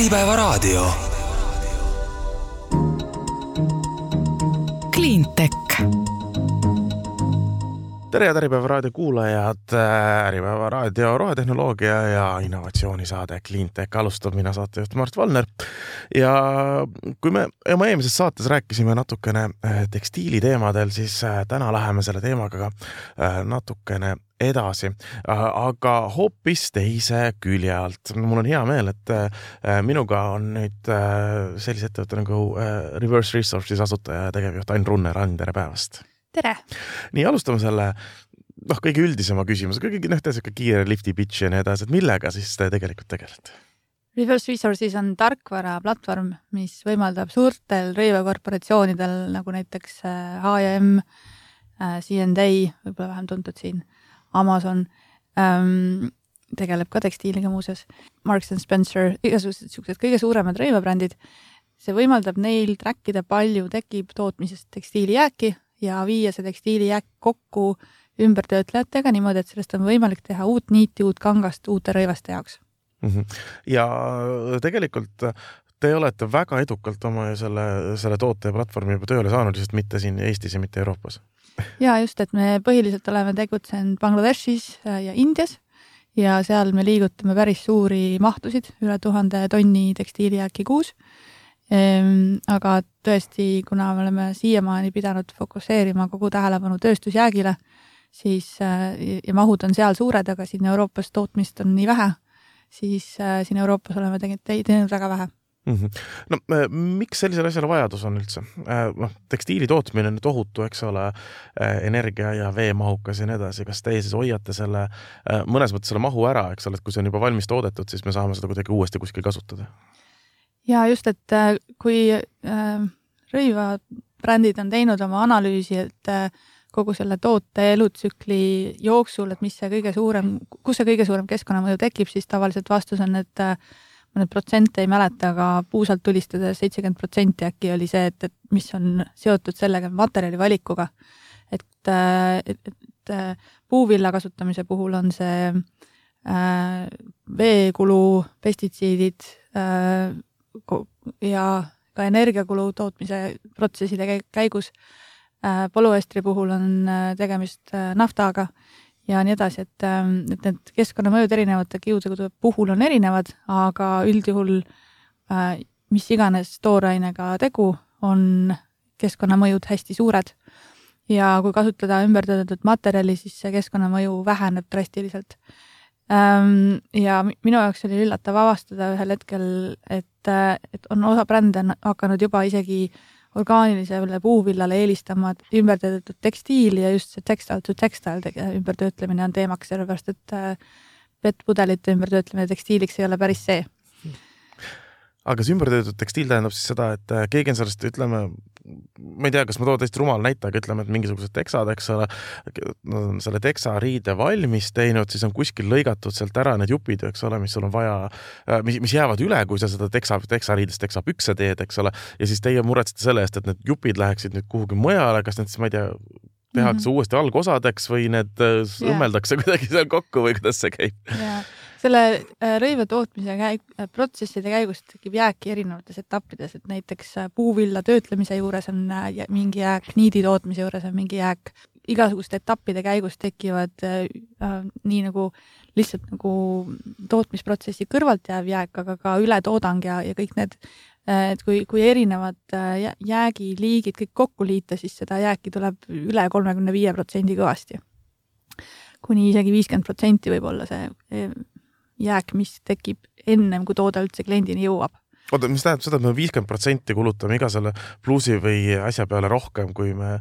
Äripäevaraadio. Tere, head Äripäeva raadio kuulajad. Äripäeva raadio rohetehnoloogia ja innovatsioonisaade Cleantech alustab, mina saatejuht Mart Valner. ja kui me oma eelmises saates rääkisime natukene äh, tekstiiliteemadel, siis äh, täna läheme selle teemaga äh, natukene edasi, aga hoopis teise külje alt. mul on hea meel, et minuga on nüüd sellise ettevõtte nagu Reverse Resources asutaja ja tegevjuht Ain Runner. Ain, tere päevast! Tere! nii, alustame selle noh, kõige üldisema küsimusega, kõige noh, sihuke kiire lifti pitch ja nii edasi, et millega siis te tegelikult tegelete? Reverse Resources on tarkvaraplatvorm, mis võimaldab suurtel rõivakorporatsioonidel nagu näiteks H&M, C&A, võib-olla vähem tuntud siin, Amazon ähm,, tegeleb ka tekstiiliga muuseas, Marks and Spencer, igasugused siuksed kõige suuremad rõivabrändid. see võimaldab neil track ida, palju tekib tootmisest tekstiilijääki ja viia see tekstiilijääk kokku ümbertöötlejatega niimoodi, et sellest on võimalik teha uut niiti, uut kangast uute rõivaste jaoks. -hmm. ja tegelikult te olete väga edukalt oma selle, selle toote ja platvormi juba tööle saanud, lihtsalt mitte siin Eestis ja mitte Euroopas. ja just, et me põhiliselt oleme tegutsenud Bangladeshis ja Indias ja seal me liigutame päris suuri mahtusid, üle tuhande tonni tekstiilijääki kuus aga tõesti, kuna me oleme siiamaani pidanud fokusseerima kogu tähelepanu tööstusjäägile, siis äh, ja mahud on seal suured, aga siin Euroopas tootmist on nii vähe, siis äh, siin Euroopas oleme tegelikult teinud väga vähe mm. -hmm. no äh, miks sellisele asjale vajadus on üldse? noh, tekstiili tootmine on tohutu, eks ole, energia ja veemahukas ja nii edasi, kas teie siis hoiate selle, mõnes mõttes selle mahu ära, eks ole, et kui see on juba valmis toodetud, siis me saame seda kuidagi uuesti kuskil kasutada? Ja just, et äh, kui äh, rõivabrändid on teinud oma analüüsi, et äh, kogu selle toote elutsükli jooksul, et mis see kõige suurem, kus see kõige suurem keskkonnamõju tekib, siis tavaliselt vastus on, et ma nüüd protsente ei mäleta, aga puusalt tulistades seitsekümmend protsenti äkki oli see, et, et mis on seotud sellega materjali valikuga. et, et, et puuvilla kasutamise puhul on see äh, veekulu, pestitsiidid äh,, ja ka energiakulu tootmise protsesside käigus. Äh, polüestri puhul on äh, tegemist äh, naftaga ja nii edasi, et, ähm, et need keskkonnamõjud erinevate kiudude puhul on erinevad, aga üldjuhul mis iganes toorainega tegu, on keskkonnamõjud hästi suured. ja kui kasutada ümbertöödeldud materjali, siis see keskkonnamõju väheneb drastiliselt ja minu jaoks oli üllatav avastada ühel hetkel, et, et on osa brände on hakanud juba isegi orgaanilisele puuvillale eelistama ümbertöödeldud tekstiili ja just see textile to textile ümbertöötlemine on teemaks, sellepärast et PET-pudelite ümbertöötlemine tekstiiliks ei ole päris see. Aga see ümbertöödatud tekstiil tähendab siis seda, et äh, keegi on sellest, ütleme, ma ei tea, kas ma toon täiesti rumala näite, aga ütleme, et mingisugused teksad, eks ole, nad on selle teksariide valmis teinud, siis on kuskil lõigatud sealt ära need jupid, eks ole, mis sul on vaja, äh, mis, mis jäävad üle, kui sa seda teksa, teksariidest teksapükse teed, eks ole, ja siis teie muretsete selle eest, et need jupid läheksid nüüd kuhugi mujale, kas need siis, ma ei tea, tehakse mm -hmm. uuesti algosadeks või need yeah. Äh, õmmeldakse kuidagi seal kokku või kuidas see käib yeah.? Selle äh, rõiva tootmise käig-, äh, protsesside käigus tekib jääki erinevates etappides, et näiteks puuvilla töötlemise juures on mingi jääk, niidi tootmise juures on mingi jääk, igasuguste etappide käigus tekivad äh, nii nagu lihtsalt nagu tootmisprotsessi kõrvalt jääv jääk, aga ka ületoodang ja, ja kõik need et kui, kui erinevad jäägiliigid kõik kokku liita, siis seda jääki tuleb üle kolmekümne viie protsendi kõvasti. kuni isegi viiskümmend protsenti võib olla see jääk, mis tekib ennem, kui toode üldse kliendini jõuab oota, mis tähendab seda, et me viiskümmend protsenti kulutame iga selle pluusi või asja peale rohkem, kui me,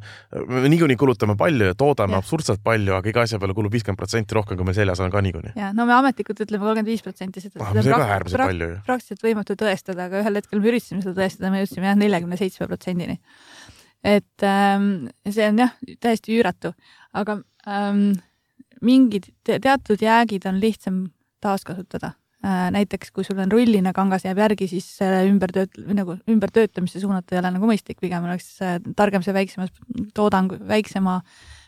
me niikuinii kulutame palju ja toodame ja. absurdselt palju, aga iga asja peale kulub viiskümmend protsenti rohkem, kui meil seljas on ka niikuinii. ja no me ametlikult ütleme kolmkümmend viis protsenti, seda, ah, seda on pra pra palju, praktiliselt võimatu tõestada, aga ühel hetkel me üritasime seda tõestada, me jõudsime jah, neljakümne seitsme protsendini. et ähm, see on jah, täiesti üüratu, aga ähm, mingid te teatud jäägid on lihtsam taaskasutada Äh, näiteks kui sul on rulline kangas jääb järgi, siis ümbertööt-, nagu ümbertöötlemisse suunata ei ole nagu mõistlik, pigem oleks äh, targem see väiksemas toodang, väiksema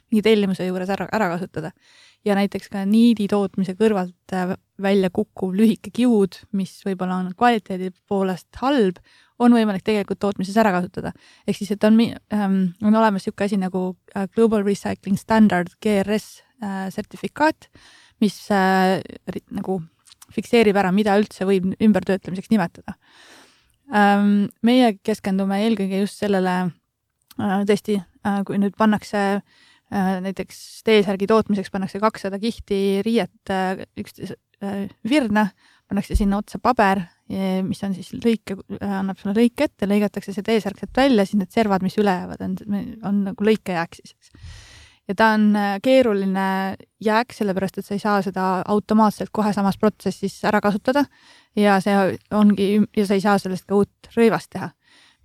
mingi tellimuse juures ära, ära kasutada. ja näiteks ka niidi tootmise kõrvalt äh, välja kukkuv lühike kiud, mis võib-olla on kvaliteedi poolest halb, on võimalik tegelikult tootmises ära kasutada. ehk siis, et on ähm,, on olemas niisugune asi nagu äh, Global Recycling Standard, GRS äh, sertifikaat, mis äh, nagu fikseerib ära, mida üldse võib ümbertöötlemiseks nimetada ähm,. meie keskendume eelkõige just sellele äh, tõesti äh,, kui nüüd pannakse äh, näiteks T-särgi tootmiseks pannakse kakssada kihti riiet äh, üksteise äh, virna, pannakse sinna otsa paber mis on siis lõike, annab sulle lõike ette, lõigatakse see T-särk sealt välja, siis need servad, mis üle jäävad, on, on nagu lõikejääk siis, eks. Ja ta on äh, keeruline jääk, sellepärast et sa ei saa seda automaatselt kohe samas protsessis ära kasutada. Ja see ongi, ja sa ei saa sellest ka uut rõivast teha.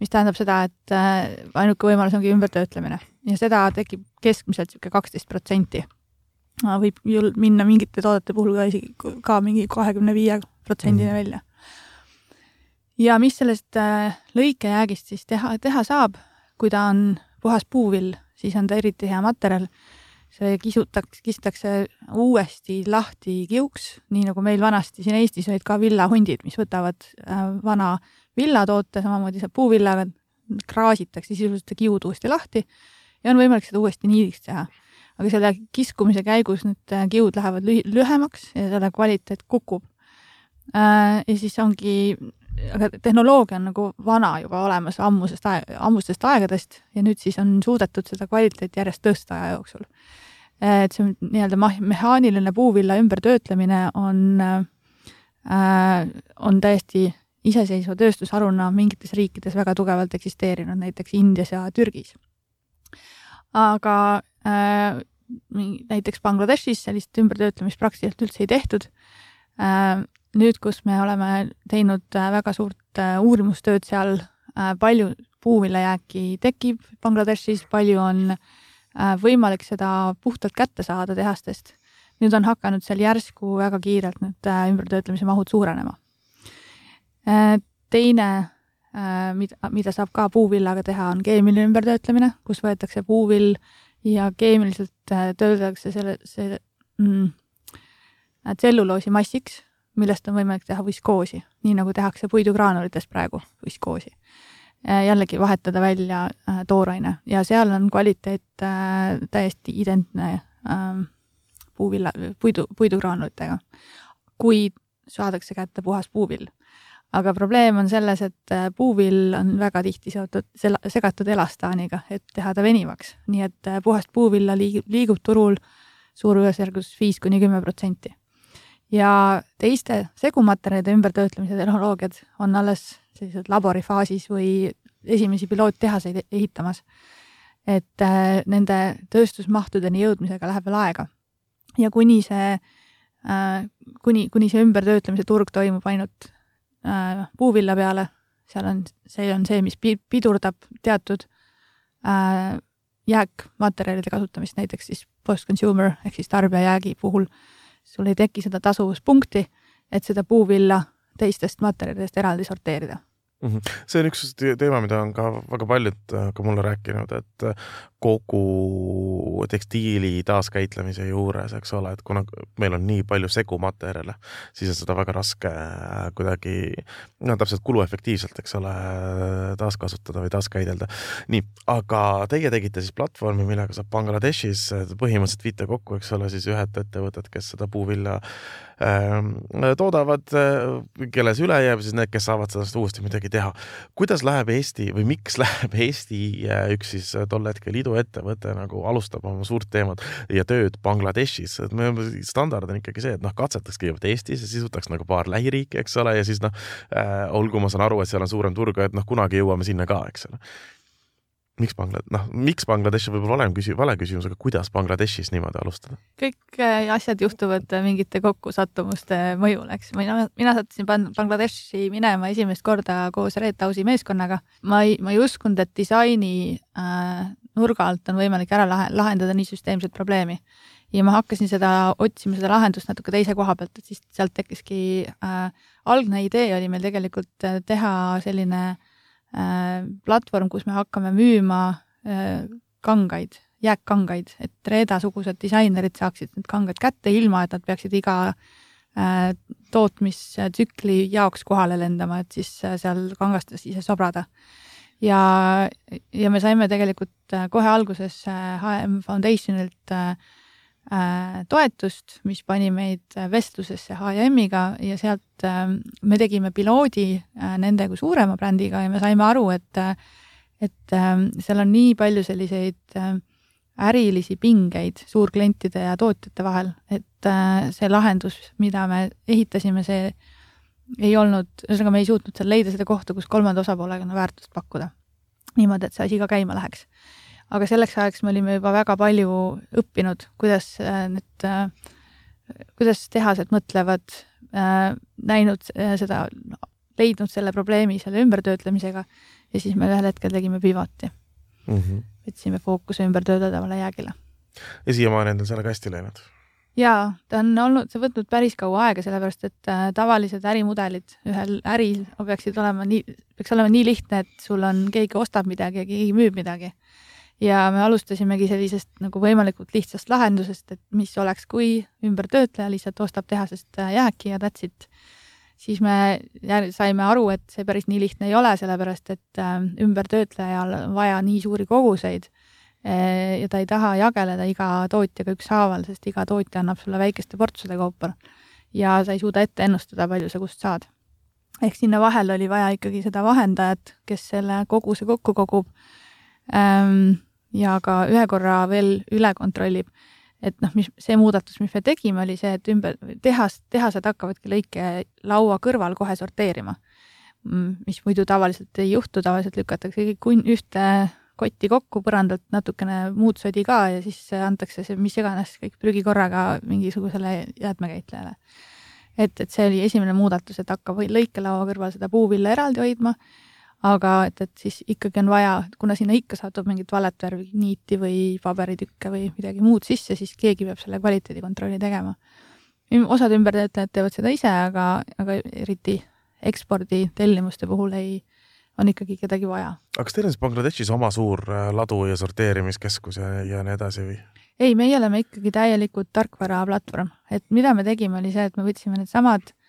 mis tähendab seda, et äh, ainuke võimalus ongi ümbertöötlemine. Ja seda tekib keskmiselt niisugune kaksteist protsenti. Võib ju minna mingite toodete puhul ka isegi ka mingi kahekümne viie protsendini mhm. välja. Ja mis sellest äh, lõikejäägist siis teha, teha saab, kui ta on puhas puuvill, siis on ta eriti hea materjal. see kisutaks, kistakse uuesti lahti kiuks, nii nagu meil vanasti siin Eestis olid ka villahundid, mis võtavad äh, vana villatoote, samamoodi saab puuvillaga, kraasitakse sisuliselt see kiud uuesti lahti ja on võimalik seda uuesti niidiks teha. aga selle kiskumise käigus need äh, kiud lähevad lühemaks ja selle kvaliteet kukub. ja siis ongi aga tehnoloogia on nagu vana juba olemas ammusest aeg, ammustest aegadest ja nüüd siis on suudetud seda kvaliteeti järjest tõsta aja jooksul. et see nii-öelda mehaaniline puuvilla ümbertöötlemine on äh,, on täiesti iseseisva tööstusharuna mingites riikides väga tugevalt eksisteerinud, näiteks Indias ja Türgis. aga äh, näiteks Bangladeshis sellist ümbertöötlemist praktiliselt üldse ei tehtud äh, nüüd, kus me oleme teinud äh, väga suurt äh, uurimustööd seal, äh, palju puuviljajääki tekib Bangladeshis, palju on võimalik seda puhtalt kätte saada tehastest. nüüd on hakanud seal järsku väga kiirelt need ümbertöötlemise mahud suurenema. teine, mida, mida saab ka puuvillaga teha, on keemiline ümbertöötlemine, kus võetakse puuvill ja keemiliselt töödeldakse selle, see mm, tselluloosi massiks millest on võimalik teha viskoosi, nii nagu tehakse puidugraanulitest praegu viskoosi. jällegi vahetada välja äh, tooraine ja seal on kvaliteet äh, täiesti identne äh, puuvilla, puidu, puidugraanulitega, kui saadakse kätte puhas puuvill. aga probleem on selles, et äh, puuvill on väga tihti seotud, segatud elastaaniga, et teha ta venivaks, nii et äh, puhast puuvilla liigub turul suurusjärgus viis kuni kümme protsenti ja teiste segumaterjalide ümbertöötlemise tehnoloogiad on alles sellised laborifaasis või esimesi piloottehaseid ehitamas. et äh, nende tööstusmahtudeni jõudmisega läheb veel aega. ja kuni see äh,, kuni, kuni see ümbertöötlemise turg toimub ainult äh, puuvilla peale, seal on, see on see, mis pidurdab teatud jääkmaterjalide kasutamist, näiteks siis post-consumer ehk siis tarbijajäägi puhul äh, sul ei teki seda tasuvuspunkti, et seda puuvilla teistest materjalidest eraldi sorteerida. See on üks teema, mida on ka väga paljud äh, ka mulle rääkinud, et äh, kogu tekstiili taaskäitlemise juures, eks ole, et kuna meil on nii palju segumaterjale, siis on seda väga raske äh, kuidagi no täpselt kuluefektiivselt, eks ole, taaskasutada või taaskäidelda. nii, aga teie tegite siis platvormi, millega saab Bangladeshis põhimõtteliselt viite kokku, eks ole, siis ühed ettevõtted, kes seda puuvilja äh, toodavad, kelles üle jääb, siis need, kes saavad sellest uuesti midagi teha. kuidas läheb Eesti või miks läheb Eesti üks siis tol hetkel iduettevõte nagu alustab oma suurt teemat ja tööd Bangladeshis, et me standard on ikkagi see, et noh, katsetaks kõigepealt Eestis ja siis võtaks nagu paar lähiriiki, eks ole, ja siis noh äh,, olgu, ma saan aru, et seal on suurem turg, et noh, kunagi jõuame sinna ka, eks ole miks Bangla-, noh, miks Bangladesh on võib-olla valem küsi-, vale küsimus, aga kuidas Bangladeshis niimoodi alustada? kõik äh, asjad juhtuvad äh, mingite kokkusattumuste mõjul, eks. mina, mina sattusin Bangladeshi minema esimest korda koos Red House'i meeskonnaga. ma ei, ma ei uskunud, et disaini äh, nurga alt on võimalik ära lahe, lahendada nii süsteemset probleemi. ja ma hakkasin seda otsima, seda lahendust natuke teise koha pealt, et siis sealt tekkiski äh,, algne idee oli meil tegelikult äh, teha selline Äh, platvorm, kus me hakkame müüma äh, kangaid, jääkkangaid, et Reeda-sugused disainerid saaksid need kangad kätte, ilma et nad peaksid iga äh, tootmistsükli jaoks kohale lendama, et siis äh, seal kangastes ise sobrada. ja, ja me saime tegelikult äh, kohe alguses HM Foundationilt toetust, mis pani meid vestlusesse HM-iga ja sealt me tegime piloodi nende kui suurema brändiga ja me saime aru, et et seal on nii palju selliseid äh, ärilisi pingeid suurklientide ja tootjate vahel, et äh, see lahendus, mida me ehitasime, see ei olnud, ühesõnaga me ei suutnud seal leida seda kohta, kus kolmanda osapoolega väärtust pakkuda. niimoodi, et see asi ka käima läheks. Aga selleks ajaks me olime juba väga palju õppinud, kuidas äh, need, äh, kuidas tehased mõtlevad, näinud seda, leidnud selle probleemi selle ümbertöötlemisega ja siis me ühel hetkel tegime pivoti mm. -hmm võtsime fookuse ümber töödeldavale jäägile. ja siiamaani on teil sellega hästi läinud? jaa, ta on olnud, see võtnud päris kaua aega, sellepärast et äh, tavalised ärimudelid ühel äril peaksid olema nii, peaks olema nii lihtne, et sul on, keegi ostab midagi ja keegi müüb midagi. Ja me alustasimegi sellisest nagu võimalikult lihtsast lahendusest, et mis oleks, kui ümbertöötleja lihtsalt ostab tehasest äh, jääki ja that's it siis me saime aru, et see päris nii lihtne ei ole, sellepärast et äh, ümbertöötlejal on vaja nii suuri koguseid äh, ja ta ei taha jageleda iga tootjaga ükshaaval, sest iga tootja annab sulle väikeste portsude kaupa. ja sa ei suuda ette ennustada, palju sa kust saad. ehk sinna vahele oli vaja ikkagi seda vahendajat, kes selle koguse kokku kogub ähm, ja ka ühe korra veel üle kontrollib et noh, mis see muudatus, mis me tegime, oli see, et ümber tehas, tehased hakkavadki lõikelaua kõrval kohe sorteerima. Mm, mis muidu tavaliselt ei juhtu, tavaliselt lükatakse kõik kunn ühte kotti kokku, põrandalt natukene muud sodi ka ja siis antakse see mis iganes kõik prügi korraga mingisugusele jäätmekäitlejale. et, et see oli esimene muudatus, et hakkab lõikelaua kõrval seda puuvilla eraldi hoidma aga et, et siis ikkagi on vaja, kuna sinna ikka satub mingit valet värvi niiti või paberitükke või midagi muud sisse, siis keegi peab selle kvaliteedikontrolli tegema. osad ümbertöötajad teevad seda ise, aga, aga eriti ekspordi tellimuste puhul ei, on ikkagi kedagi vaja. aga kas teil on siis Bangladeshis oma suur äh, ladu- ja sorteerimiskeskus ja, ja nii edasi või? ei, meie oleme ikkagi täielikult tarkvaraplatvorm, et mida me tegime, oli see, et me võtsime needsamad Äh,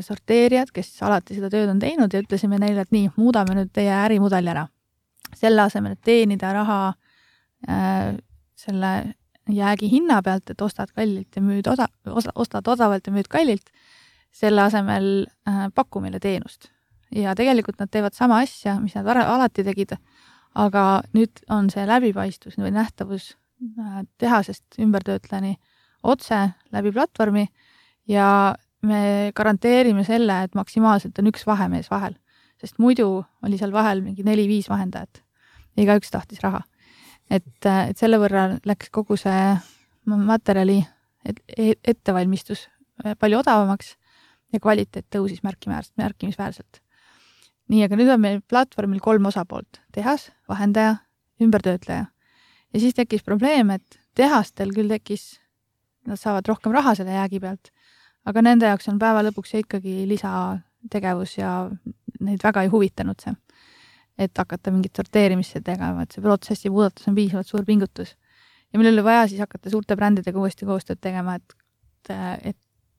sorteerijad, kes alati seda tööd on teinud ja ütlesime neile, et nii, muudame nüüd teie ärimudeli ära. selle asemel, et teenida raha äh, selle jäägi hinna pealt, et ostad kallilt ja müüd oda-, osa, ostad odavalt ja müüd kallilt, selle asemel äh, paku meile teenust. ja tegelikult nad teevad sama asja, mis nad alati tegid, aga nüüd on see läbipaistvus või nähtavus äh, tehasest ümbertöötlejani otse läbi platvormi ja me garanteerime selle, et maksimaalselt on üks vahemees vahel, sest muidu oli seal vahel mingi neli-viis vahendajat. igaüks tahtis raha. et, et selle võrra läks kogu see materjali et, et, ettevalmistus palju odavamaks ja kvaliteet tõusis märkimäärselt, märkimisväärselt. nii, aga nüüd on meil platvormil kolm osapoolt, tehas, vahendaja, ümbertöötleja. ja siis tekkis probleem, et tehastel küll tekkis, nad saavad rohkem raha selle jäägi pealt aga nende jaoks on päeva lõpuks see ikkagi lisategevus ja neid väga ei huvitanud see, et hakata mingit sorteerimist tegema, et see protsessi muudatus on piisavalt suur pingutus. ja meil oli vaja siis hakata suurte brändidega uuesti koostööd tegema, et, et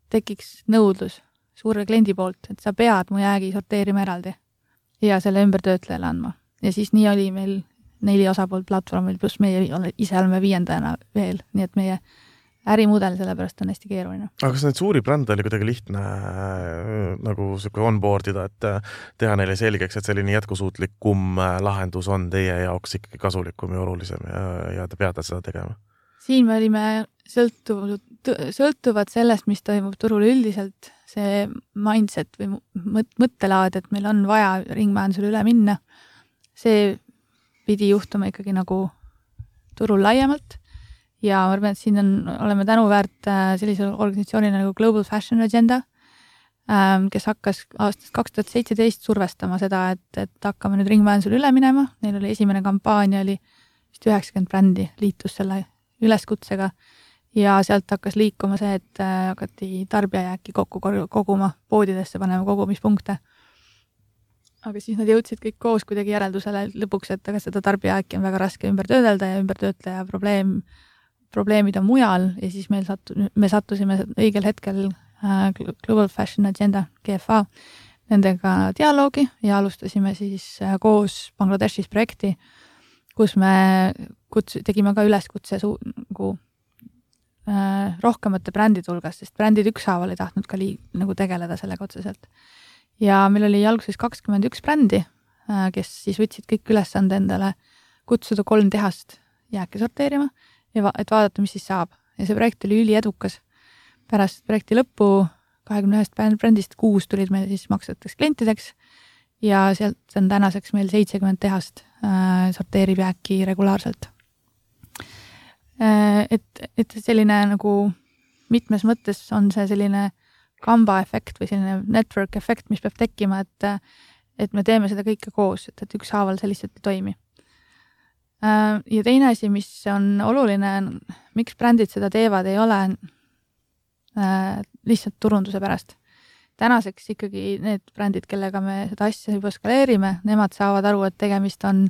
tekiks nõudlus suure kliendi poolt, et sa pead mu jäägi sorteerima eraldi ja selle ümbertöötlejale andma. ja siis nii oli meil neli osapoolt platvormil, pluss meie ise oleme viiendana veel, nii et meie ärimudel, sellepärast on hästi keeruline. aga kas neid suuri brände oli kuidagi lihtne äh, nagu sihuke onboard ida, et äh, teha neile selgeks, et selline jätkusuutlikum äh, lahendus on teie jaoks ikkagi kasulikum ja olulisem ja, ja te peate seda tegema? siin me olime sõltuvad, sõltuvad sellest, mis toimub turul üldiselt, see mindset või mõt-, mõttelaad, et meil on vaja ringmajandusele üle minna, see pidi juhtuma ikkagi nagu turul laiemalt ja ma arvan, et siin on, oleme tänuväärt äh, sellisele organisatsioonile nagu Global Fashion Agenda, ähm, kes hakkas aastast kaks tuhat seitseteist survestama seda, et, et hakkame nüüd ringmajandusele üle minema, neil oli esimene kampaania oli vist üheksakümmend brändi liitus selle üleskutsega ja sealt hakkas liikuma see, et äh, hakati tarbijajääki kokku koguma, poodidesse panema kogumispunkte. aga siis nad jõudsid kõik koos kuidagi järeldusele lõpuks, et aga seda tarbijajääki on väga raske ümber töödelda ja ümbertöötleja probleem probleemid on mujal ja siis meil sattu-, me sattusime õigel hetkel Global Fashion Agenda, GFA, nendega dialoogi ja alustasime siis koos Bangladeshis projekti, kus me kuts-, tegime ka üleskutse suu-, nagu äh, rohkemate brändide hulgas, sest brändid ükshaaval ei tahtnud ka lii-, nagu tegeleda sellega otseselt. ja meil oli alguses kakskümmend üks brändi äh,, kes siis võtsid kõik ülesande endale kutsuda kolm tehast jääke sorteerima ja va-, et vaadata, mis siis saab. ja see projekt oli üliedukas. pärast projekti lõppu kahekümne ühest brändist kuus tulid meil siis maksvateks klientideks ja sealt on tänaseks meil seitsekümmend tehast äh, sorteerib jääki regulaarselt äh,. et, et selline nagu mitmes mõttes on see selline kamba efekt või selline network efekt, mis peab tekkima, et et me teeme seda kõike koos, et, et ükshaaval see lihtsalt ei toimi ja teine asi, mis on oluline, miks brändid seda teevad, ei ole äh, lihtsalt turunduse pärast. tänaseks ikkagi need brändid, kellega me seda asja juba skaleerime, nemad saavad aru, et tegemist on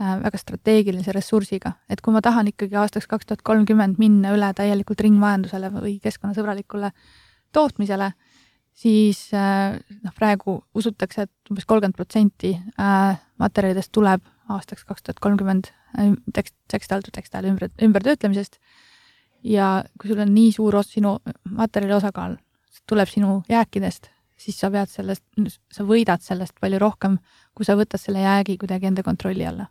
äh, väga strateegilise ressursiga, et kui ma tahan ikkagi aastaks kaks tuhat kolmkümmend minna üle täielikult ringmajandusele või keskkonnasõbralikule tootmisele, siis noh, praegu usutakse, et umbes kolmkümmend protsenti materjalidest tuleb aastaks kaks tuhat kolmkümmend äh, tekst, to textile ümber, ümbertöötlemisest. ja kui sul on nii suur os-, sinu materjali osakaal tuleb sinu jääkidest, siis sa pead sellest, sa võidad sellest palju rohkem, kui sa võtad selle jäägi kuidagi enda kontrolli alla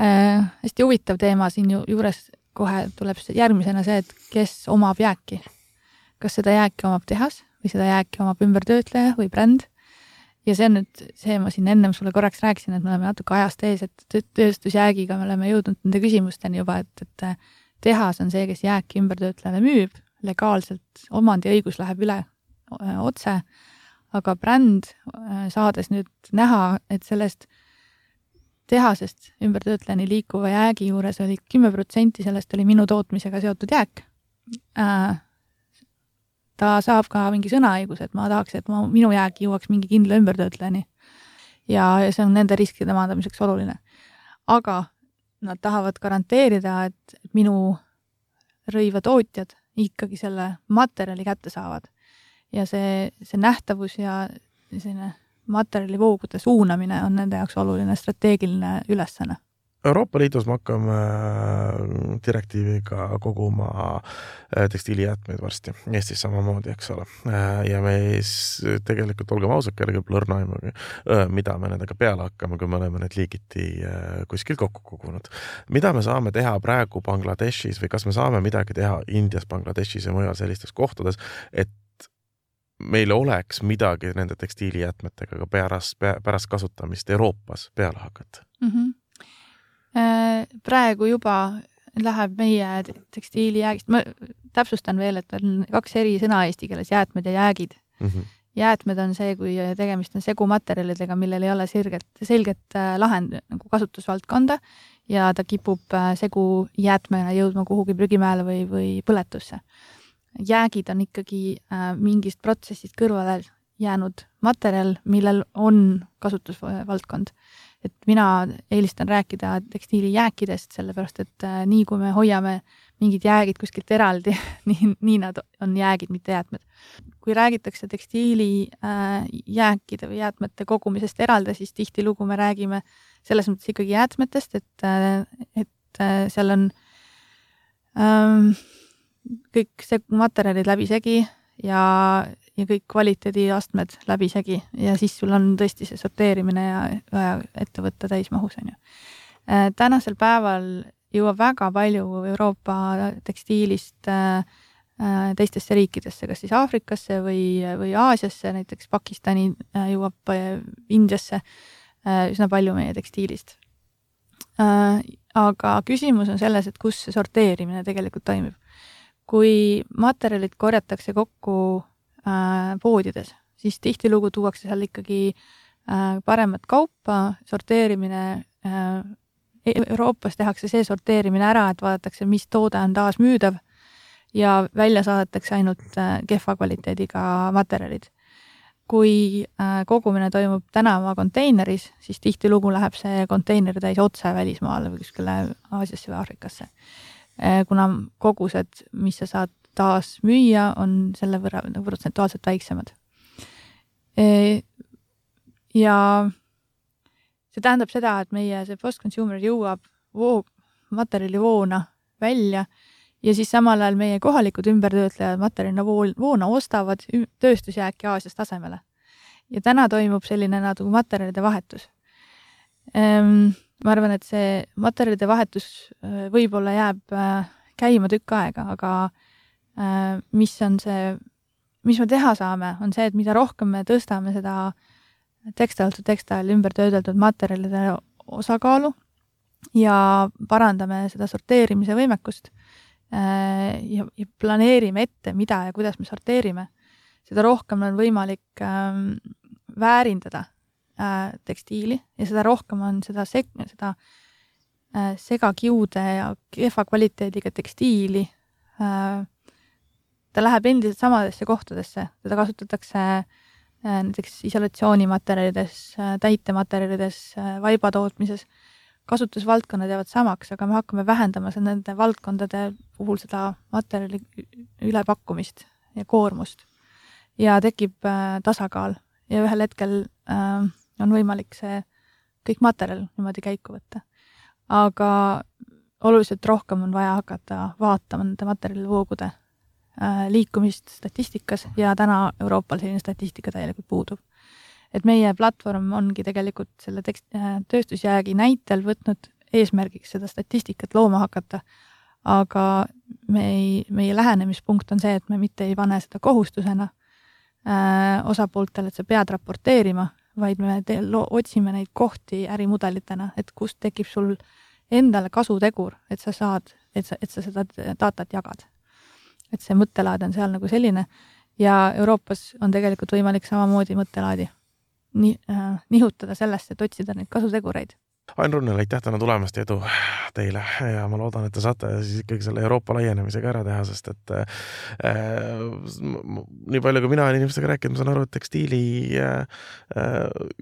äh,. hästi huvitav teema siin ju juures kohe tuleb järgmisena see, et kes omab jääki. kas seda jääki omab tehas või seda jääki omab ümbertöötleja või bränd ja see on nüüd see, ma siin ennem sulle korraks rääkisin, et me oleme natuke ajast ees, et tööstusjäägiga me oleme jõudnud nende küsimusteni juba, et, et tehas on see, kes jääki ümbertöötlejale müüb, legaalselt omandiõigus läheb üle öö, otse, aga bränd, saades nüüd näha, et sellest tehasest ümbertöötlejani liikuva jäägi juures oli kümme protsenti sellest oli minu tootmisega seotud jääk. Äh,, ta saab ka mingi sõnaõiguse, et ma tahaks, et ma, minu jääk jõuaks mingi kindla ümbertöötlejani. ja, ja see on nende riskide maandamiseks oluline. aga nad tahavad garanteerida, et, minu rõivatootjad ikkagi selle materjali kätte saavad. ja see, see nähtavus ja selline materjalivoogude suunamine on nende jaoks oluline strateegiline ülesanne Euroopa Liidus me hakkame äh, direktiiviga koguma äh, tekstiilijäätmeid varsti, Eestis samamoodi, eks ole. Äh, ja me tegelikult, olgem ausad, kellelgi pole õrna aimugi, mida me nendega peale hakkame, kui me oleme need liigiti kuskil kokku kogunud. mida me saame teha praegu Bangladeshis või kas me saame midagi teha Indias, Bangladeshis ja mujal sellistes kohtades, et meil oleks midagi nende tekstiilijäätmetega ka pärast, pärast kasutamist Euroopas peale hakata mm? -hmm praegu juba läheb meie tekstiilijäägist, ma täpsustan veel, et on kaks eri sõna eesti keeles, jäätmed ja jäägid mm. -hmm. jäätmed on see, kui tegemist on segumaterjalidega, millel ei ole sirget, selget äh, lahend nagu kasutusvaldkonda ja ta kipub äh, segu jäätmena jõudma kuhugi prügimäele või, või põletusse. jäägid on ikkagi mingist protsessist kõrvale jäänud materjal, millel on kasutusvaldkond et mina eelistan rääkida tekstiilijääkidest, sellepärast et äh, nii kui me hoiame mingid jäägid kuskilt eraldi nii, nii nad on jäägid, mitte jäätmed. kui räägitakse tekstiilijääkide äh, või jäätmete kogumisest eraldi, siis tihtilugu me räägime selles mõttes ikkagi jäätmetest, et, äh, et seal on ähm, kõik see materjalid läbisegi ja ja kõik kvaliteediastmed läbisegi ja siis sul on tõesti see sorteerimine ja vaja ette võtta täismahus, on ju. Äh, tänasel päeval jõuab väga palju Euroopa tekstiilist äh, äh, teistesse riikidesse, kas siis Aafrikasse või, või Aasiasse, näiteks Pakistani jõuab Indiasse üsna palju meie tekstiilist. aga küsimus on selles, et kus see sorteerimine tegelikult toimib. kui materjalid korjatakse kokku poodides, siis tihtilugu tuuakse seal ikkagi äh, paremat kaupa, sorteerimine äh, e-, Euroopas tehakse see sorteerimine ära, et vaadatakse, mis toode on taas müüdav ja välja saadetakse ainult kehva kvaliteediga materjalid. kui kogumine toimub tänava konteineris, siis tihtilugu läheb see konteiner täis otse välismaale või kuskile Aasiasse või Aafrikasse. kuna kogused, mis sa saad taasmüüa, on selle võrra nagu protsentuaalselt väiksemad. ja see tähendab seda, et meie see post-consumer jõuab voo, materjalivoona välja ja siis samal ajal meie kohalikud ümbertöötlejad materjalina voona ostavad tööstusjääki Aasiast tasemele. ja täna toimub selline nagu materjalide vahetus. Ehm, ma arvan, et see materjalide vahetus võib-olla jääb käima tükk aega, aga mis on see, mis me teha saame, on see, et mida rohkem me tõstame seda textile to textile ümbertöödeldud materjalide osakaalu ja parandame seda sorteerimise võimekust Äh, ja, ja planeerime ette, mida ja kuidas me sorteerime, seda rohkem on võimalik ähm, väärindada äh, tekstiili ja seda rohkem on seda seg-, seda äh, segakiude ja kehva kvaliteediga tekstiili äh,. Ta läheb endiselt samadesse kohtadesse, teda kasutatakse äh, näiteks isolatsioonimaterjalides äh,, täitematerjalides äh,, vaiba tootmises kasutusvaldkonnad jäävad samaks, aga me hakkame vähendama nende valdkondade puhul seda materjali ülepakkumist ja koormust. ja tekib tasakaal ja ühel hetkel on võimalik see kõik materjal niimoodi käiku võtta. aga oluliselt rohkem on vaja hakata vaatama nende materjalivoogude äh, liikumist statistikas ja täna Euroopal selline statistika täielikult puudub et meie platvorm ongi tegelikult selle tekst, äh, tööstusjäägi näitel võtnud eesmärgiks seda statistikat looma hakata, aga me ei, meie lähenemispunkt on see, et me mitte ei pane seda kohustusena äh, osapooltele, et sa pead raporteerima, vaid me te, otsime neid kohti ärimudelitena, et kust tekib sul endale kasutegur, et sa saad, et sa, et sa seda datat jagad. Et see mõttelaad on seal nagu selline ja Euroopas on tegelikult võimalik samamoodi mõttelaadi ni- äh,, nihutada sellesse, et otsida neid kasutegureid. Ain Runnel, aitäh täna tulemast ja edu teile ja ma loodan, et te saate siis ikkagi selle Euroopa laienemisega ära teha, sest et äh, nii palju, kui mina olen inimestega rääkinud, ma saan aru, et tekstiili äh,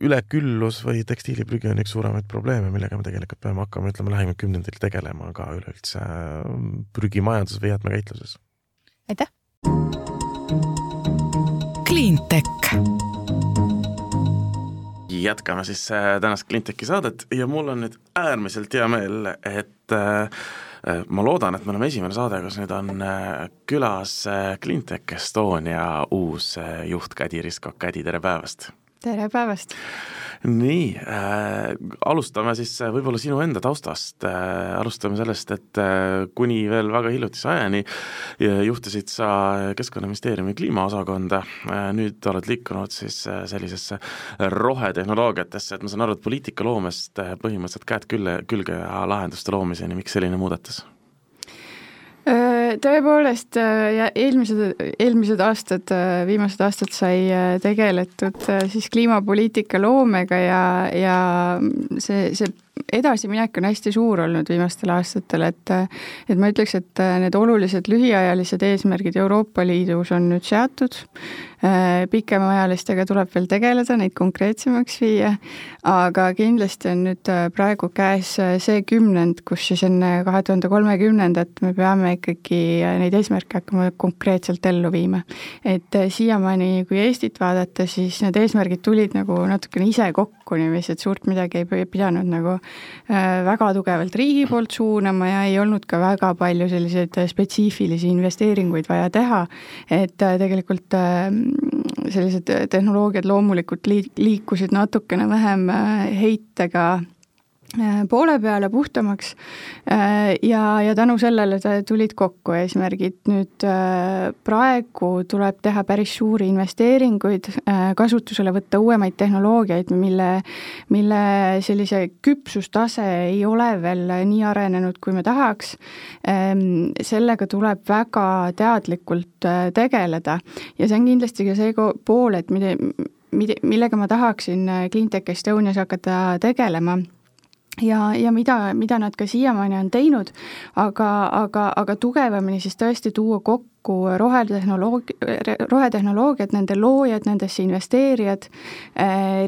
üleküllus või tekstiiliprügi on üks suuremaid probleeme, millega me tegelikult peame hakkama, ütleme, lähimal kümnendil tegelema ka üleüldse äh, prügimajanduses või jäätmekäitluses. Aitäh! Cleantech jätkame siis äh, tänast Cleantechi saadet ja mul on nüüd äärmiselt hea meel, et äh, äh, ma loodan, et me oleme esimene saade, kus nüüd on külas Cleantech Estonia uus juht Kädi Riskok, Kädi, tere päevast! Tere päevast! nii äh,, alustame siis äh, võib-olla sinu enda taustast äh,, alustame sellest, et äh, kuni veel väga hiljutise ajani äh, juhtisid sa Keskkonnaministeeriumi kliimaosakonda äh,, nüüd oled liikunud siis äh, sellisesse rohetehnoloogiatesse, et ma saan aru, et poliitikaloomest äh, põhimõtteliselt käed külle, külge ja lahenduste loomiseni, miks selline muudatus? Tõepoolest ja eelmised, eelmised aastad, viimased aastad sai tegeletud siis kliimapoliitika loomega ja, ja see, see edasiminek on hästi suur olnud viimastel aastatel, et et ma ütleks, et need olulised lühiajalised eesmärgid Euroopa Liidus on nüüd seatud, pikemaajalistega tuleb veel tegeleda, neid konkreetsemaks viia, aga kindlasti on nüüd praegu käes see kümnend, kus siis enne kahe tuhande kolmekümnendat me peame ikkagi neid eesmärke hakkama konkreetselt ellu viima. et siiamaani, kui Eestit vaadata, siis need eesmärgid tulid nagu natukene ise kokku niiviisi, et suurt midagi ei pidanud nagu väga tugevalt riigi poolt suunama ja ei olnud ka väga palju selliseid spetsiifilisi investeeringuid vaja teha, et äh, tegelikult äh, sellised tehnoloogiad loomulikult liikusid natukene vähem heitega Äh, poole peale puhtamaks äh, ja, ja tänu sellele tulid kokku eesmärgid. nüüd äh, praegu tuleb teha päris suuri investeeringuid, kasutusele võtta uuemaid tehnoloogiaid, mille, mille sellise küpsustase ei ole veel nii arenenud, kui me tahaks. Ähm, sellega tuleb väga teadlikult tegeleda ja see on kindlasti ka see pool, et mida, millega ma tahaksin Cleantech Estonias hakata tegelema ja, ja mida, mida nad ka siiamaani on teinud, aga, aga, aga tugevamini siis tõesti tuua kokku kokku rohetehnoloog-, rohetehnoloogiad, nende loojad, nendesse investeerijad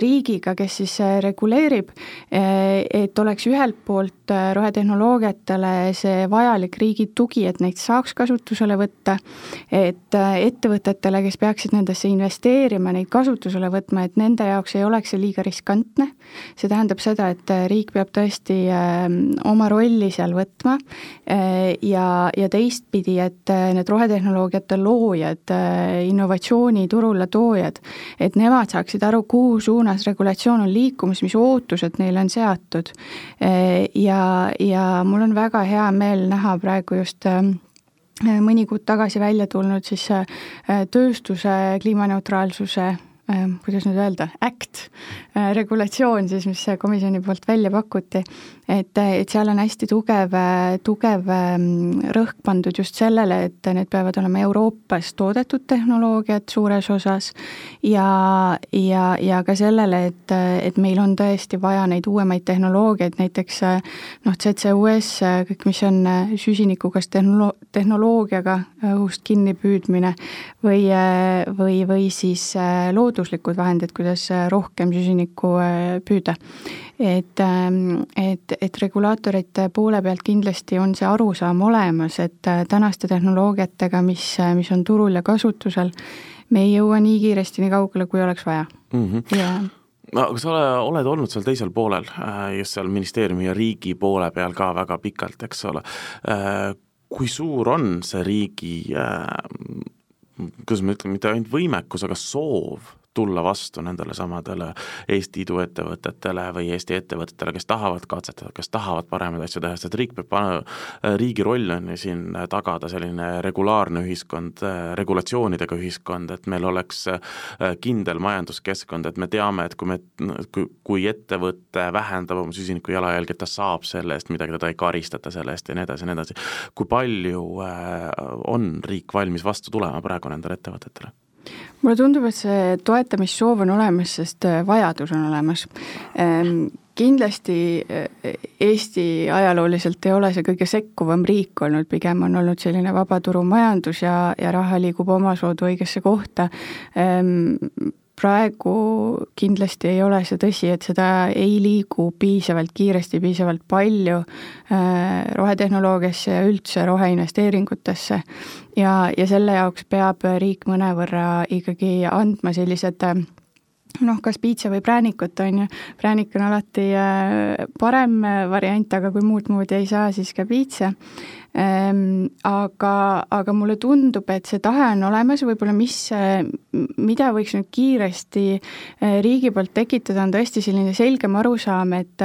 riigiga, kes siis reguleerib, et oleks ühelt poolt rohetehnoloogiatele see vajalik riigi tugi, et neid saaks kasutusele võtta, et ettevõtetele, kes peaksid nendesse investeerima, neid kasutusele võtma, et nende jaoks ei oleks see liiga riskantne, see tähendab seda, et riik peab tõesti oma rolli seal võtma ja, ja teistpidi, et need rohetehnoloogiate loojad, innovatsiooni turule toojad, et nemad saaksid aru, kuhu suunas regulatsioon on liikumas, mis ootused neile on seatud. ja, ja mul on väga hea meel näha praegu just mõni kuud tagasi välja tulnud siis tööstuse kliimaneutraalsuse kuidas nüüd öelda, act, regulatsioon siis, mis komisjoni poolt välja pakuti, et, et seal on hästi tugev, tugev mm, rõhk pandud just sellele, et need peavad olema Euroopas toodetud tehnoloogiad suures osas ja, ja, ja ka sellele, et, et meil on tõesti vaja neid uuemaid tehnoloogiaid, näiteks noh, CCUS, kõik, mis on süsiniku kas tehnolo-, tehnoloogiaga õhust kinni püüdmine või, või, või siis looduslikud vahendid, kuidas rohkem süsinikku püüda. Et, et, et regulaatorite poole pealt kindlasti on see arusaam olemas, et äh, tänaste tehnoloogiatega, mis, äh, mis on turul ja kasutusel, me ei jõua nii kiiresti nii kaugele, kui oleks vaja mm. -hmm. ja no aga sa ole, oled olnud seal teisel poolel, äh, just seal ministeeriumi ja riigi poole peal ka väga pikalt, eks ole. kui suur on see riigi, kuidas ma ütlen, mitte ainult võimekus, aga soov tulla vastu nendele samadele Eesti iduettevõtetele või Eesti ettevõtetele, kes tahavad katsetada, kes tahavad paremaid asju teha, sest riik peab panema, riigi roll on ju siin tagada selline regulaarne ühiskond, regulatsioonidega ühiskond, et meil oleks kindel majanduskeskkond, et me teame, et kui me, kui, kui ettevõte vähendab oma süsiniku jalajälge, ta saab selle eest midagi, teda ei karistata selle eest ja nii edasi ja nii edasi. kui palju äh, on riik valmis vastu tulema praegu nendele ettevõtetele? Mulle tundub, et see toetamissoov on olemas, sest äh, vajadus on olemas. Ehm, kindlasti äh, Eesti ajalooliselt ei ole see kõige sekkuvam riik olnud, pigem on olnud selline vabaturumajandus ja, ja raha liigub omasoodu õigesse kohta ehm, praegu kindlasti ei ole see tõsi, et seda ei liigu piisavalt kiiresti, piisavalt palju äh, rohetehnoloogiasse ja üldse roheinvesteeringutesse. ja, ja selle jaoks peab riik mõnevõrra ikkagi andma sellised äh, noh, kas piitsa või präänikut, on ju, präänik on alati äh, parem variant, aga kui muud moodi ei saa, siis ka piitsa. Ehm, aga, aga mulle tundub, et see tahe on olemas, võib-olla mis, mida võiks nüüd kiiresti riigi poolt tekitada, on tõesti selline selgem arusaam, et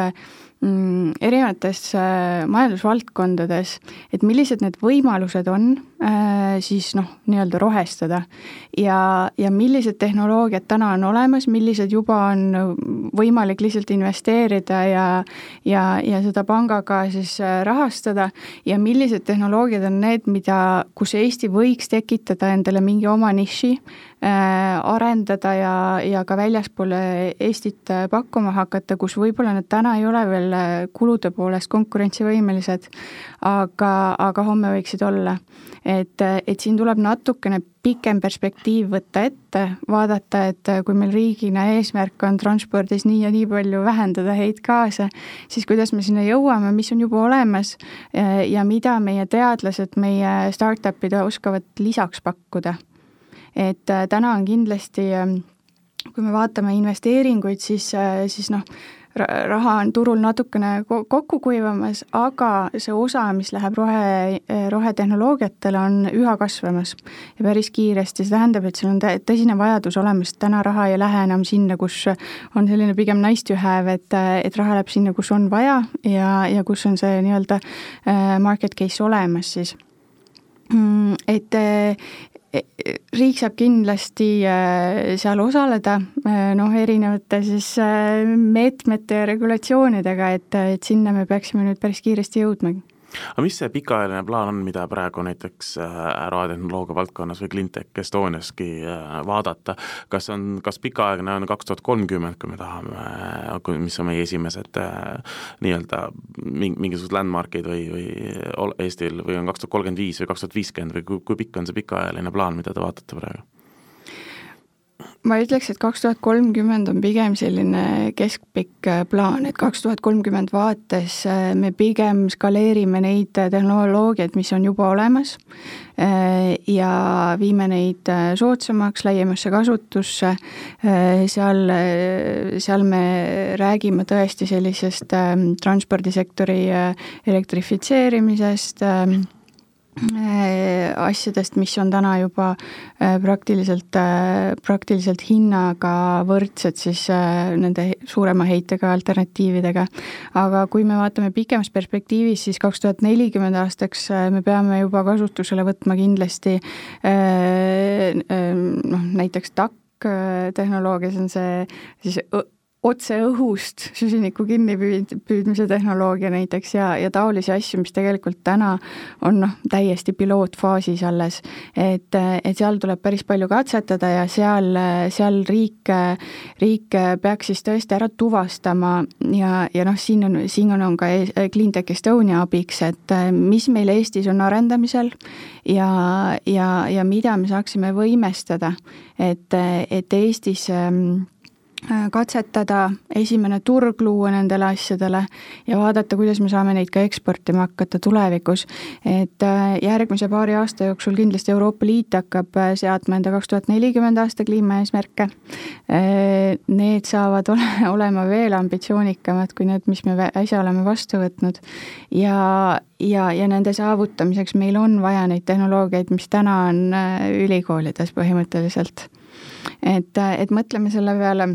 erinevates äh, majandusvaldkondades, et millised need võimalused on äh, siis noh, nii-öelda rohestada. Ja, ja millised tehnoloogiad täna on olemas, millised juba on võimalik lihtsalt investeerida ja ja, ja seda pangaga siis äh, rahastada ja millised tehnoloogiad on need, mida, kus Eesti võiks tekitada endale mingi oma niši Äh, arendada ja, ja ka väljaspoole Eestit äh, pakkuma hakata, kus võib-olla nad täna ei ole veel äh, kulude poolest konkurentsivõimelised, aga, aga homme võiksid olla. et, et siin tuleb natukene pikem perspektiiv võtta ette, vaadata, et kui meil riigina eesmärk on transpordis nii ja nii palju vähendada heitgaase, siis kuidas me sinna jõuame, mis on juba olemas ja mida meie teadlased, meie startup'id oskavad lisaks pakkuda et äh, täna on kindlasti, ähm, kui me vaatame investeeringuid, siis, äh, siis noh, raha on turul natukene kokku kuivamas, aga see osa, mis läheb rohe, rohetehnoloogiatele, on üha kasvamas ja päris kiiresti, see tähendab, et seal on tõsine vajadus olemas, täna raha ei lähe enam sinna, kus on selline pigem nice to have, et, et raha läheb sinna, kus on vaja ja, ja kus on see nii-öelda äh, market case olemas siis. Mm, et, riik saab kindlasti äh, seal osaleda äh, noh, erinevate siis äh, meetmete ja regulatsioonidega, et, et sinna me peaksime nüüd päris kiiresti jõudmagi aga mis see pikaajaline plaan on, mida praegu näiteks äh, rohetehnoloogia valdkonnas või Cleantech Estoniaski äh, vaadata, kas on, kas pikaaegne on kaks tuhat kolmkümmend, kui me tahame, mis on meie esimesed äh, nii-öelda mingisugused landmark'id või, või Eestil või on kaks tuhat kolmkümmend viis või kaks tuhat viiskümmend või kui, kui pikk on see pikaajaline plaan, mida te vaatate praegu? Ma ütleks, et kaks tuhat kolmkümmend on pigem selline keskpikk äh, plaan, et kaks tuhat kolmkümmend vaates äh, me pigem skaleerime neid tehnoloogiaid, mis on juba olemas äh, ja viime neid soodsamaks, laiemasse kasutusse, seal, seal me räägime tõesti sellisest transpordisektori elektrifitseerimisest, Äh, asjadest, mis on täna juba äh, praktiliselt, äh, praktiliselt hinnaga võrdsed siis nende suurema heitega alternatiividega. aga kui me vaatame pikemas perspektiivis, siis kaks tuhat nelikümmend aastaks me peame juba kasutusele võtma kindlasti noh, näiteks TAK tehnoloogia, see on see siis otse õhust süsiniku kinnipüüdmise tehnoloogia näiteks ja, ja taolisi asju, mis tegelikult täna on noh, täiesti pilootfaasis alles. et, et seal tuleb päris palju katsetada ja seal, seal riik, riik peaks siis tõesti ära tuvastama ja, ja noh, siin on, siin on, on ka Cleantech Estonia abiks, et mis meil Eestis on arendamisel ja, ja, ja mida me saaksime võimestada, et, et Eestis ähm, Äh, katsetada, esimene turg luua nendele asjadele ja vaadata, kuidas me saame neid ka eksportima hakata tulevikus. et äh, järgmise paari aasta jooksul kindlasti Euroopa Liit hakkab äh, seadma enda kaks tuhat nelikümmend aasta kliimaeesmärke. Need saavad ole, olema veel ambitsioonikamad kui need, mis me äsja oleme vastu võtnud ja, ja, ja nende saavutamiseks meil on vaja neid tehnoloogiaid, mis täna on ülikoolides põhimõtteliselt. et, et mõtleme selle peale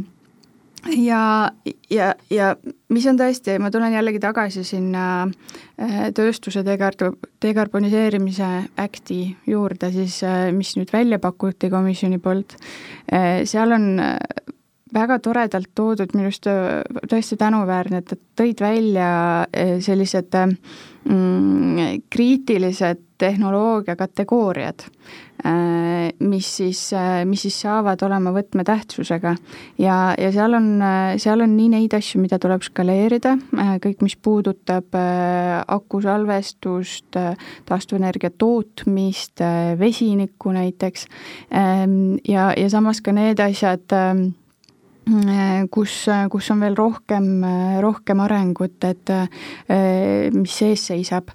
ja, ja, ja mis on tõesti, ma tulen jällegi tagasi sinna äh, tööstuse degar-, dekarboniseerimise act'i juurde siis, äh, mis nüüd välja pakuti komisjoni poolt, äh, seal on väga toredalt toodud, minu arust tõesti tänuväärne, et nad tõid välja sellised mm, kriitilised tehnoloogia kategooriad Äh, mis siis, äh, mis siis saavad olema võtmetähtsusega. ja, ja seal on, äh, seal on nii neid asju, mida tuleb skaleerida, kõik, mis puudutab akusalvestust, taastuvenergia tootmist, vesinikku näiteks, ähm, ja, ja samas ka need asjad, ähm, kus, kus on veel rohkem, rohkem arengut, et mis ees seisab.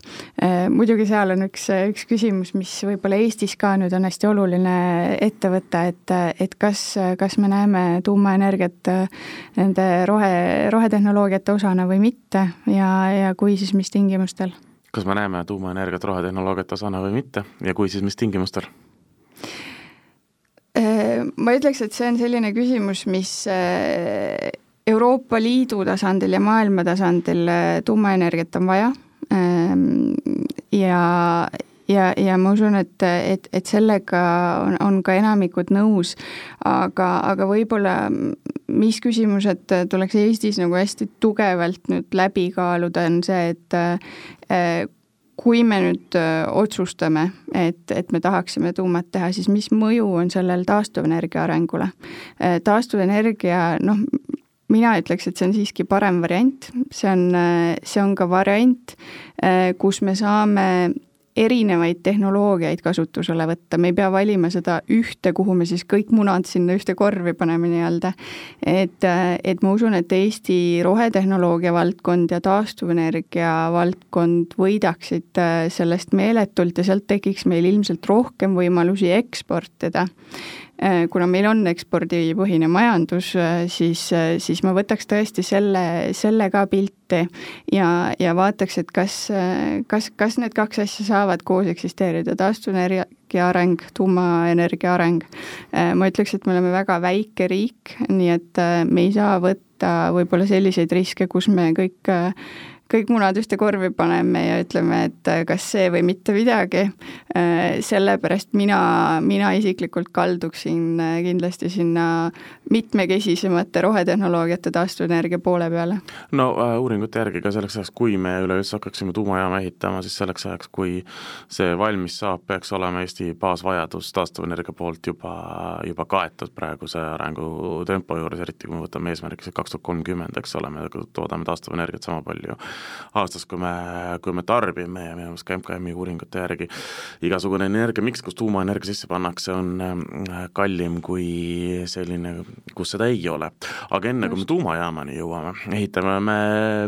muidugi seal on üks, üks küsimus, mis võib-olla Eestis ka nüüd on hästi oluline ette võtta, et, et kas, kas me näeme tuumaenergiat nende rohe, rohetehnoloogiate osana või mitte ja, ja kui, siis mis tingimustel? kas me näeme tuumaenergiat rohetehnoloogiate osana või mitte ja kui, siis mis tingimustel? Äh, ma ütleks, et see on selline küsimus, mis äh, Euroopa Liidu tasandil ja maailma tasandil äh, tuumaenergiat on vaja. Ähm, ja, ja, ja ma usun, et, et, et sellega on, on ka enamikud nõus, aga, aga võib-olla mis küsimused tuleks Eestis nagu hästi tugevalt nüüd läbi kaaluda, on see, et kui me nüüd otsustame, et, et me tahaksime tuumat teha, siis mis mõju on sellel taastuvenergia arengule? taastuvenergia, noh, mina ütleks, et see on siiski parem variant, see on, see on ka variant, kus me saame erinevaid tehnoloogiaid kasutusele võtta, me ei pea valima seda ühte, kuhu me siis kõik munad sinna ühte korvi paneme nii-öelda. et, et ma usun, et Eesti rohetehnoloogia valdkond ja taastuvenergia valdkond võidaksid äh, sellest meeletult ja sealt tekiks meil ilmselt rohkem võimalusi eksportida kuna meil on ekspordipõhine majandus, äh, siis, äh, siis ma võtaks tõesti selle, selle ka pilti ja, ja vaataks, et kas, kas, kas need kaks asja saavad koos eksisteerida, taastuvenergia areng, tuumaenergia areng. ma ütleks, et me oleme väga väike riik, nii et me ei saa võtta võib-olla selliseid riske, kus me kõik kõik munad ühte korvi paneme ja ütleme, et kas see või mitte midagi. sellepärast mina, mina isiklikult kalduksin kindlasti sinna mitmekesisemate rohetehnoloogiate taastuvenergia poole peale. no äh, uuringute järgi ka selleks ajaks, kui me üleüldse hakkaksime tuumajaama ehitama, siis selleks ajaks, kui see valmis saab, peaks olema Eesti baasvajadus taastuvenergia poolt juba, juba kaetud praeguse arengutempo juures, eriti kui me võtame eesmärgiks, et kaks tuhat kolmkümmend, eks ole, me toodame taastuvenergiat sama palju aastas, kui me, kui me tarbime ja minu meelest ka MKM-i uuringute järgi igasugune energiamiks, kus tuumaenergia sisse pannakse, on äh, kallim kui selline, kus seda ei ole. aga enne, kui me tuumajaamani jõuame, ehitame me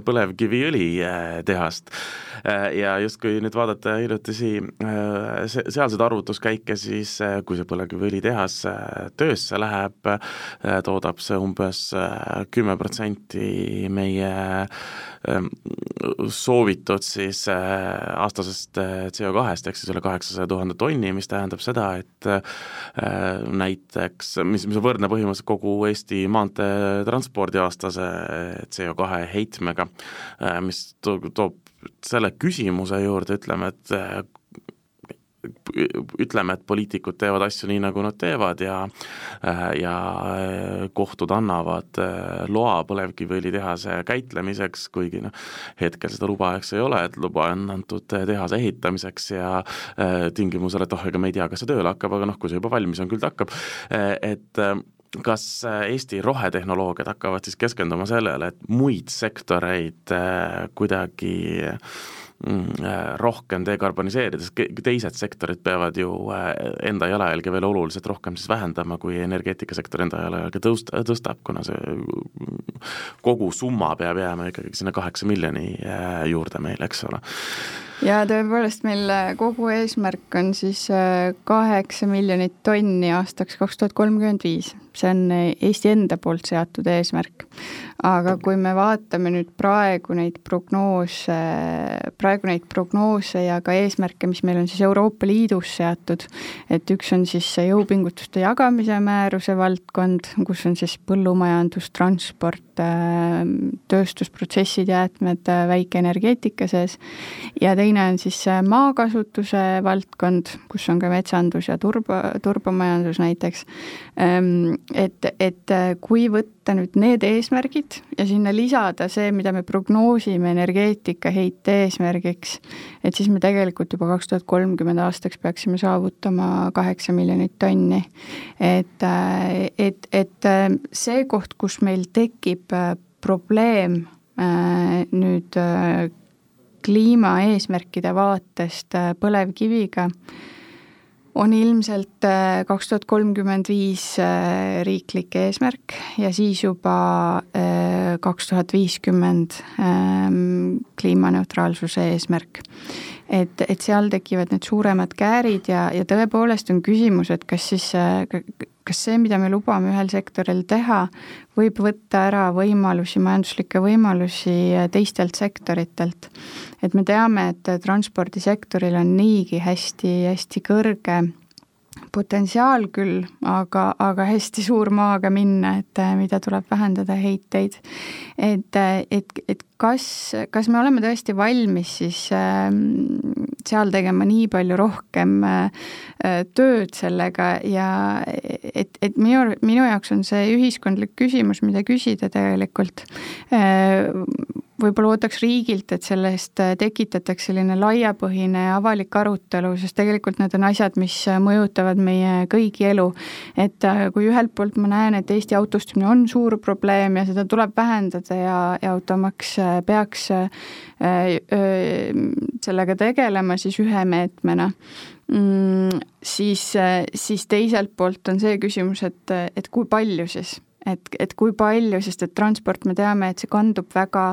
põlevkiviõlitehast äh, ja justkui nüüd vaadata hiljutisi äh, sealseid arvutuskäike, siis kui see põlevkiviõlitehas töösse läheb, toodab see umbes kümme protsenti meie soovitud siis aastasest CO2-st ehk siis üle kaheksasaja tuhande tonni, mis tähendab seda, et näiteks, mis, mis võrdne põhimõtteliselt kogu Eesti maanteetranspordi aastase CO2 heitmega, mis toob selle küsimuse juurde, ütleme, et ütleme, et poliitikud teevad asju nii, nagu nad teevad ja ja kohtud annavad loa põlevkiviõlitehase käitlemiseks, kuigi noh, hetkel seda luba, eks ei ole, et luba on antud tehase ehitamiseks ja tingimusel, et oh, ega me ei tea, kas see tööle hakkab, aga noh, kui see juba valmis on, küll ta hakkab, et kas Eesti rohetehnoloogiad hakkavad siis keskenduma sellele, et muid sektoreid kuidagi äh, äh, rohkem dekarboniseerida, sest teised sektorid peavad ju äh, enda jalajälge veel oluliselt rohkem siis vähendama, kui energeetikasektor enda jalajälge tõust-, tõstab, kuna see kogu summa peab jääma ikkagi sinna kaheksa miljoni äh, juurde meil, eks ole. Ja tõepoolest, meil kogu eesmärk on siis kaheksa miljonit tonni aastaks kaks tuhat kolmkümmend viis see on Eesti enda poolt seatud eesmärk. aga kui me vaatame nüüd praegu neid prognoose, praegu neid prognoose ja ka eesmärke, mis meil on siis Euroopa Liidus seatud, et üks on siis see jõupingutuste jagamise määruse valdkond, kus on siis põllumajandus, transport, tööstusprotsessid, jäätmed väikeenergeetika sees, ja teine on siis maakasutuse valdkond, kus on ka metsandus ja turba, turbamajandus näiteks, ehm, et, et äh, kui võtta nüüd need eesmärgid ja sinna lisada see, mida me prognoosime energeetikaheite eesmärgiks, et siis me tegelikult juba kaks tuhat kolmkümmend aastaks peaksime saavutama kaheksa miljonit tonni. et, äh, et, et äh, see koht, kus meil tekib probleem nüüd kliimaeesmärkide vaatest põlevkiviga, on ilmselt äh, kaks tuhat kolmkümmend viis äh, riiklik eesmärk ja siis juba äh, kaks tuhat viiskümmend ähm, kliimaneutraalsuse eesmärk. et, et seal tekivad need suuremad käärid ja, ja tõepoolest on küsimus, et kas siis, kas see, mida me lubame ühel sektoril teha, võib võtta ära võimalusi, majanduslikke võimalusi teistelt sektoritelt et me teame, et transpordisektoril on niigi hästi-hästi kõrge potentsiaal küll, aga, aga hästi suur maaga minna, et mida tuleb vähendada heiteid. et, et, et kas, kas me oleme tõesti valmis siis äh, seal tegema nii palju rohkem äh, tööd sellega ja et, et minu, minu jaoks on see ühiskondlik küsimus, mida küsida tegelikult äh, võib-olla ootaks riigilt, et sellest äh, tekitataks selline laiapõhine avalik arutelu, sest tegelikult need on asjad, mis äh, mõjutavad meie kõigi elu. et äh, kui ühelt poolt ma näen, et Eesti autostumine on suur probleem ja seda tuleb vähendada ja, ja automaks peaks sellega tegelema siis ühe meetmena mm,, siis, siis teiselt poolt on see küsimus, et, et kui palju siis et, et kui palju, sest et transport, me teame, et see kandub väga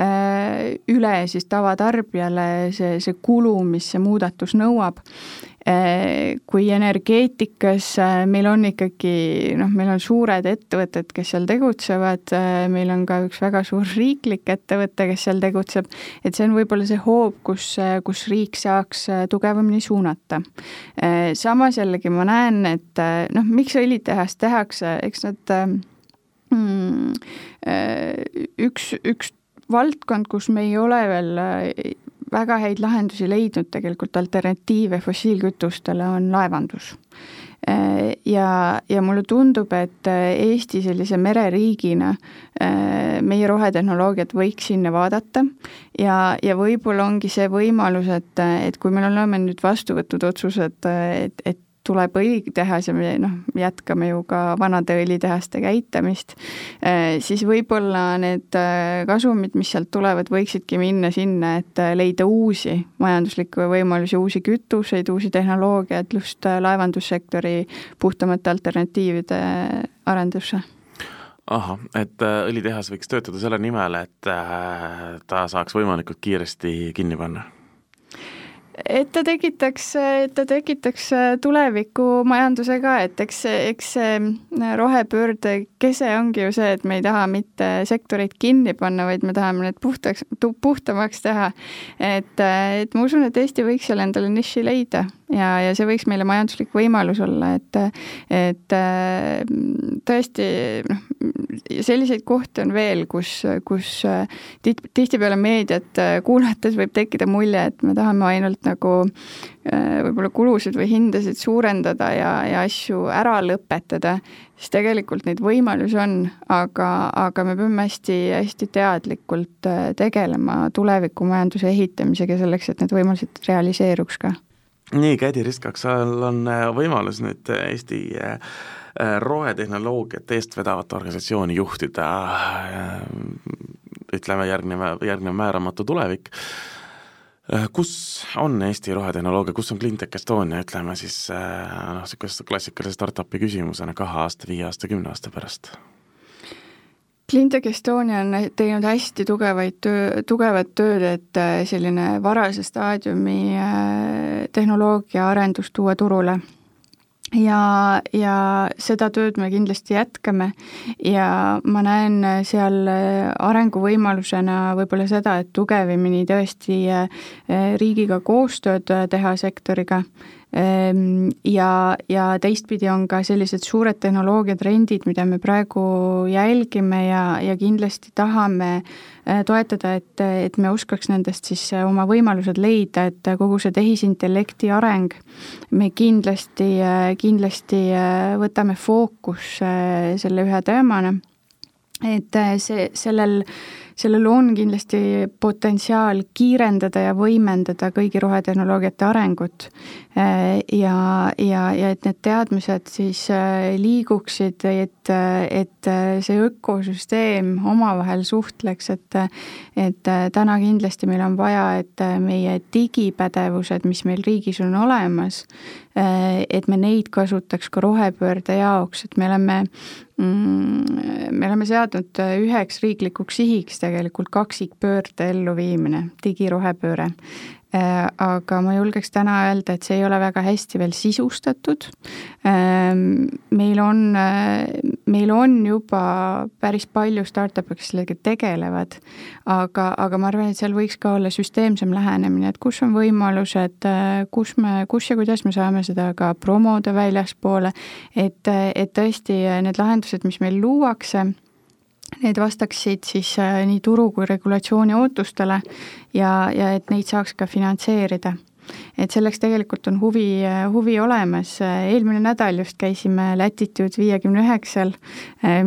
äh, üle siis tavatarbijale, see, see kulu, mis see muudatus nõuab äh,. Kui energeetikas äh, meil on ikkagi noh, meil on suured ettevõtted, kes seal tegutsevad äh,, meil on ka üks väga suur riiklik ettevõte, kes seal tegutseb, et see on võib-olla see hoob, kus, kus riik saaks tugevamini suunata. Samas jällegi ma näen, et noh, miks õlitehast tehakse, eks nad äh, üks, üks valdkond, kus me ei ole veel väga häid lahendusi leidnud tegelikult alternatiive fossiilkütustele, on laevandus. Äh, ja, ja mulle tundub, et äh, Eesti sellise mereriigina, äh, meie rohetehnoloogiat võiks sinna vaadata ja, ja võib-olla ongi see võimalus, et, et kui me oleme nüüd vastu võtnud otsused, et, et tuleb õlitehas ja me noh, jätkame ju ka vanade õlitehaste käitamist, eh, siis võib-olla need eh, kasumid, mis sealt tulevad, võiksidki minna sinna, et eh, leida uusi majanduslikke võimalusi, uusi kütuseid, uusi tehnoloogiaid just laevandussektori puhtamate alternatiivide arendusse. Ahah, et õlitehas võiks töötada selle nimel, et ta saaks võimalikult kiiresti kinni panna et ta tekitaks, et ta tekitaks tuleviku majanduse ka, et eks, eks see rohepöörde kese ongi ju see, et me ei taha mitte sektoreid kinni panna, vaid me tahame need puhtaks, puhtamaks teha. et, et ma usun, et Eesti võiks seal endale niši leida ja, ja see võiks meile majanduslik võimalus olla, et, et tõesti noh, selliseid kohti on veel, kus, kus tihtipeale meediat kuulates võib tekkida mulje, et me tahame ainult nagu äh, võib-olla kulusid või hindasid suurendada ja, ja asju ära lõpetada, siis tegelikult neid võimalusi on, aga, aga me peame hästi-hästi teadlikult äh, tegelema tulevikumajanduse ehitamisega selleks, et need võimalused realiseeruks ka. Nii, Kädi Riskak, sul on äh, võimalus nüüd Eesti rohetehnoloogiat eest vedavat organisatsiooni juhtida ütleme, järgneva, järgnev määramatu tulevik Äh, kus on Eesti rohetehnoloogia, kus on Cleantech Estonia, ütleme siis äh, noh, niisuguse klassikalise startup'i küsimusena kahe aasta, viie aasta, kümne aasta pärast? Cleantech Estonia on teinud hästi tugevaid töö, tugevat tööd, et äh, selline varase staadiumi tehnoloogia arendus tuua turule. Ja, ja seda tööd me kindlasti jätkame ja ma näen seal arenguvõimalusena võib-olla seda, et tugevamini tõesti riigiga koostööd teha sektoriga ja, ja teistpidi on ka sellised suured tehnoloogiatrendid, mida me praegu jälgime ja, ja kindlasti tahame äh, toetada, et, et me oskaks nendest siis äh, oma võimalused leida, et kogu see tehisintellekti areng, me kindlasti, äh, kindlasti võtame fookusse selle ühe teemana. Et see, sellel sellel on kindlasti potentsiaal kiirendada ja võimendada kõigi rohetehnoloogiate arengut. Äh, ja, ja, ja et need teadmised siis äh, liiguksid, et, et see ökosüsteem omavahel suhtleks, et et täna kindlasti meil on vaja, et meie digipädevused, mis meil riigis on olemas, et me neid kasutaks ka rohepöörde jaoks, et me oleme mm, me oleme seadnud üheks riiklikuks sihiks tegelikult kaksikpöörde elluviimine, digirohepööre. Äh, aga ma julgeks täna öelda, et see ei ole väga hästi veel sisustatud. Ähm, meil on, äh, meil on juba päris palju startup'e, kes sellega tegelevad, aga, aga ma arvan, et seal võiks ka olla süsteemsem lähenemine, et kus on võimalused, kus me, kus ja kuidas me saame seda ka promoda väljaspoole, et, et tõesti need lahendused, mis meil luuakse, need vastaksid siis nii turu kui regulatsiooni ootustele ja, ja et neid saaks ka finantseerida et selleks tegelikult on huvi, huvi olemas, eelmine nädal just käisime Latitude viiekümne üheksal,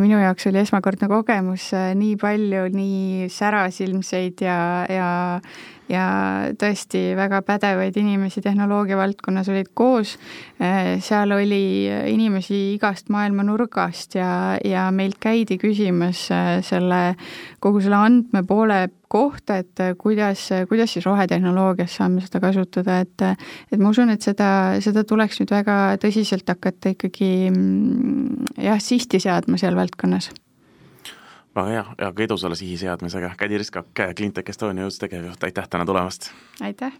minu jaoks oli esmakordne kogemus, nii palju nii särasilmseid ja, ja ja tõesti väga pädevaid inimesi tehnoloogia valdkonnas olid koos. Äh, seal oli inimesi igast maailma nurgast ja, ja meilt käidi küsimas äh, selle, kogu selle andmepoole kohta, et kuidas, kuidas siis rohetehnoloogias saame seda kasutada, et et ma usun, et seda, seda tuleks nüüd väga tõsiselt hakata ikkagi mm, jah, sihti seadma seal valdkonnas väga hea ja ka edu sulle sihi seadmisega. Kadi Riskak, Cleantech Estonia juhatuse tegevjuht, aitäh täna tulemast! aitäh!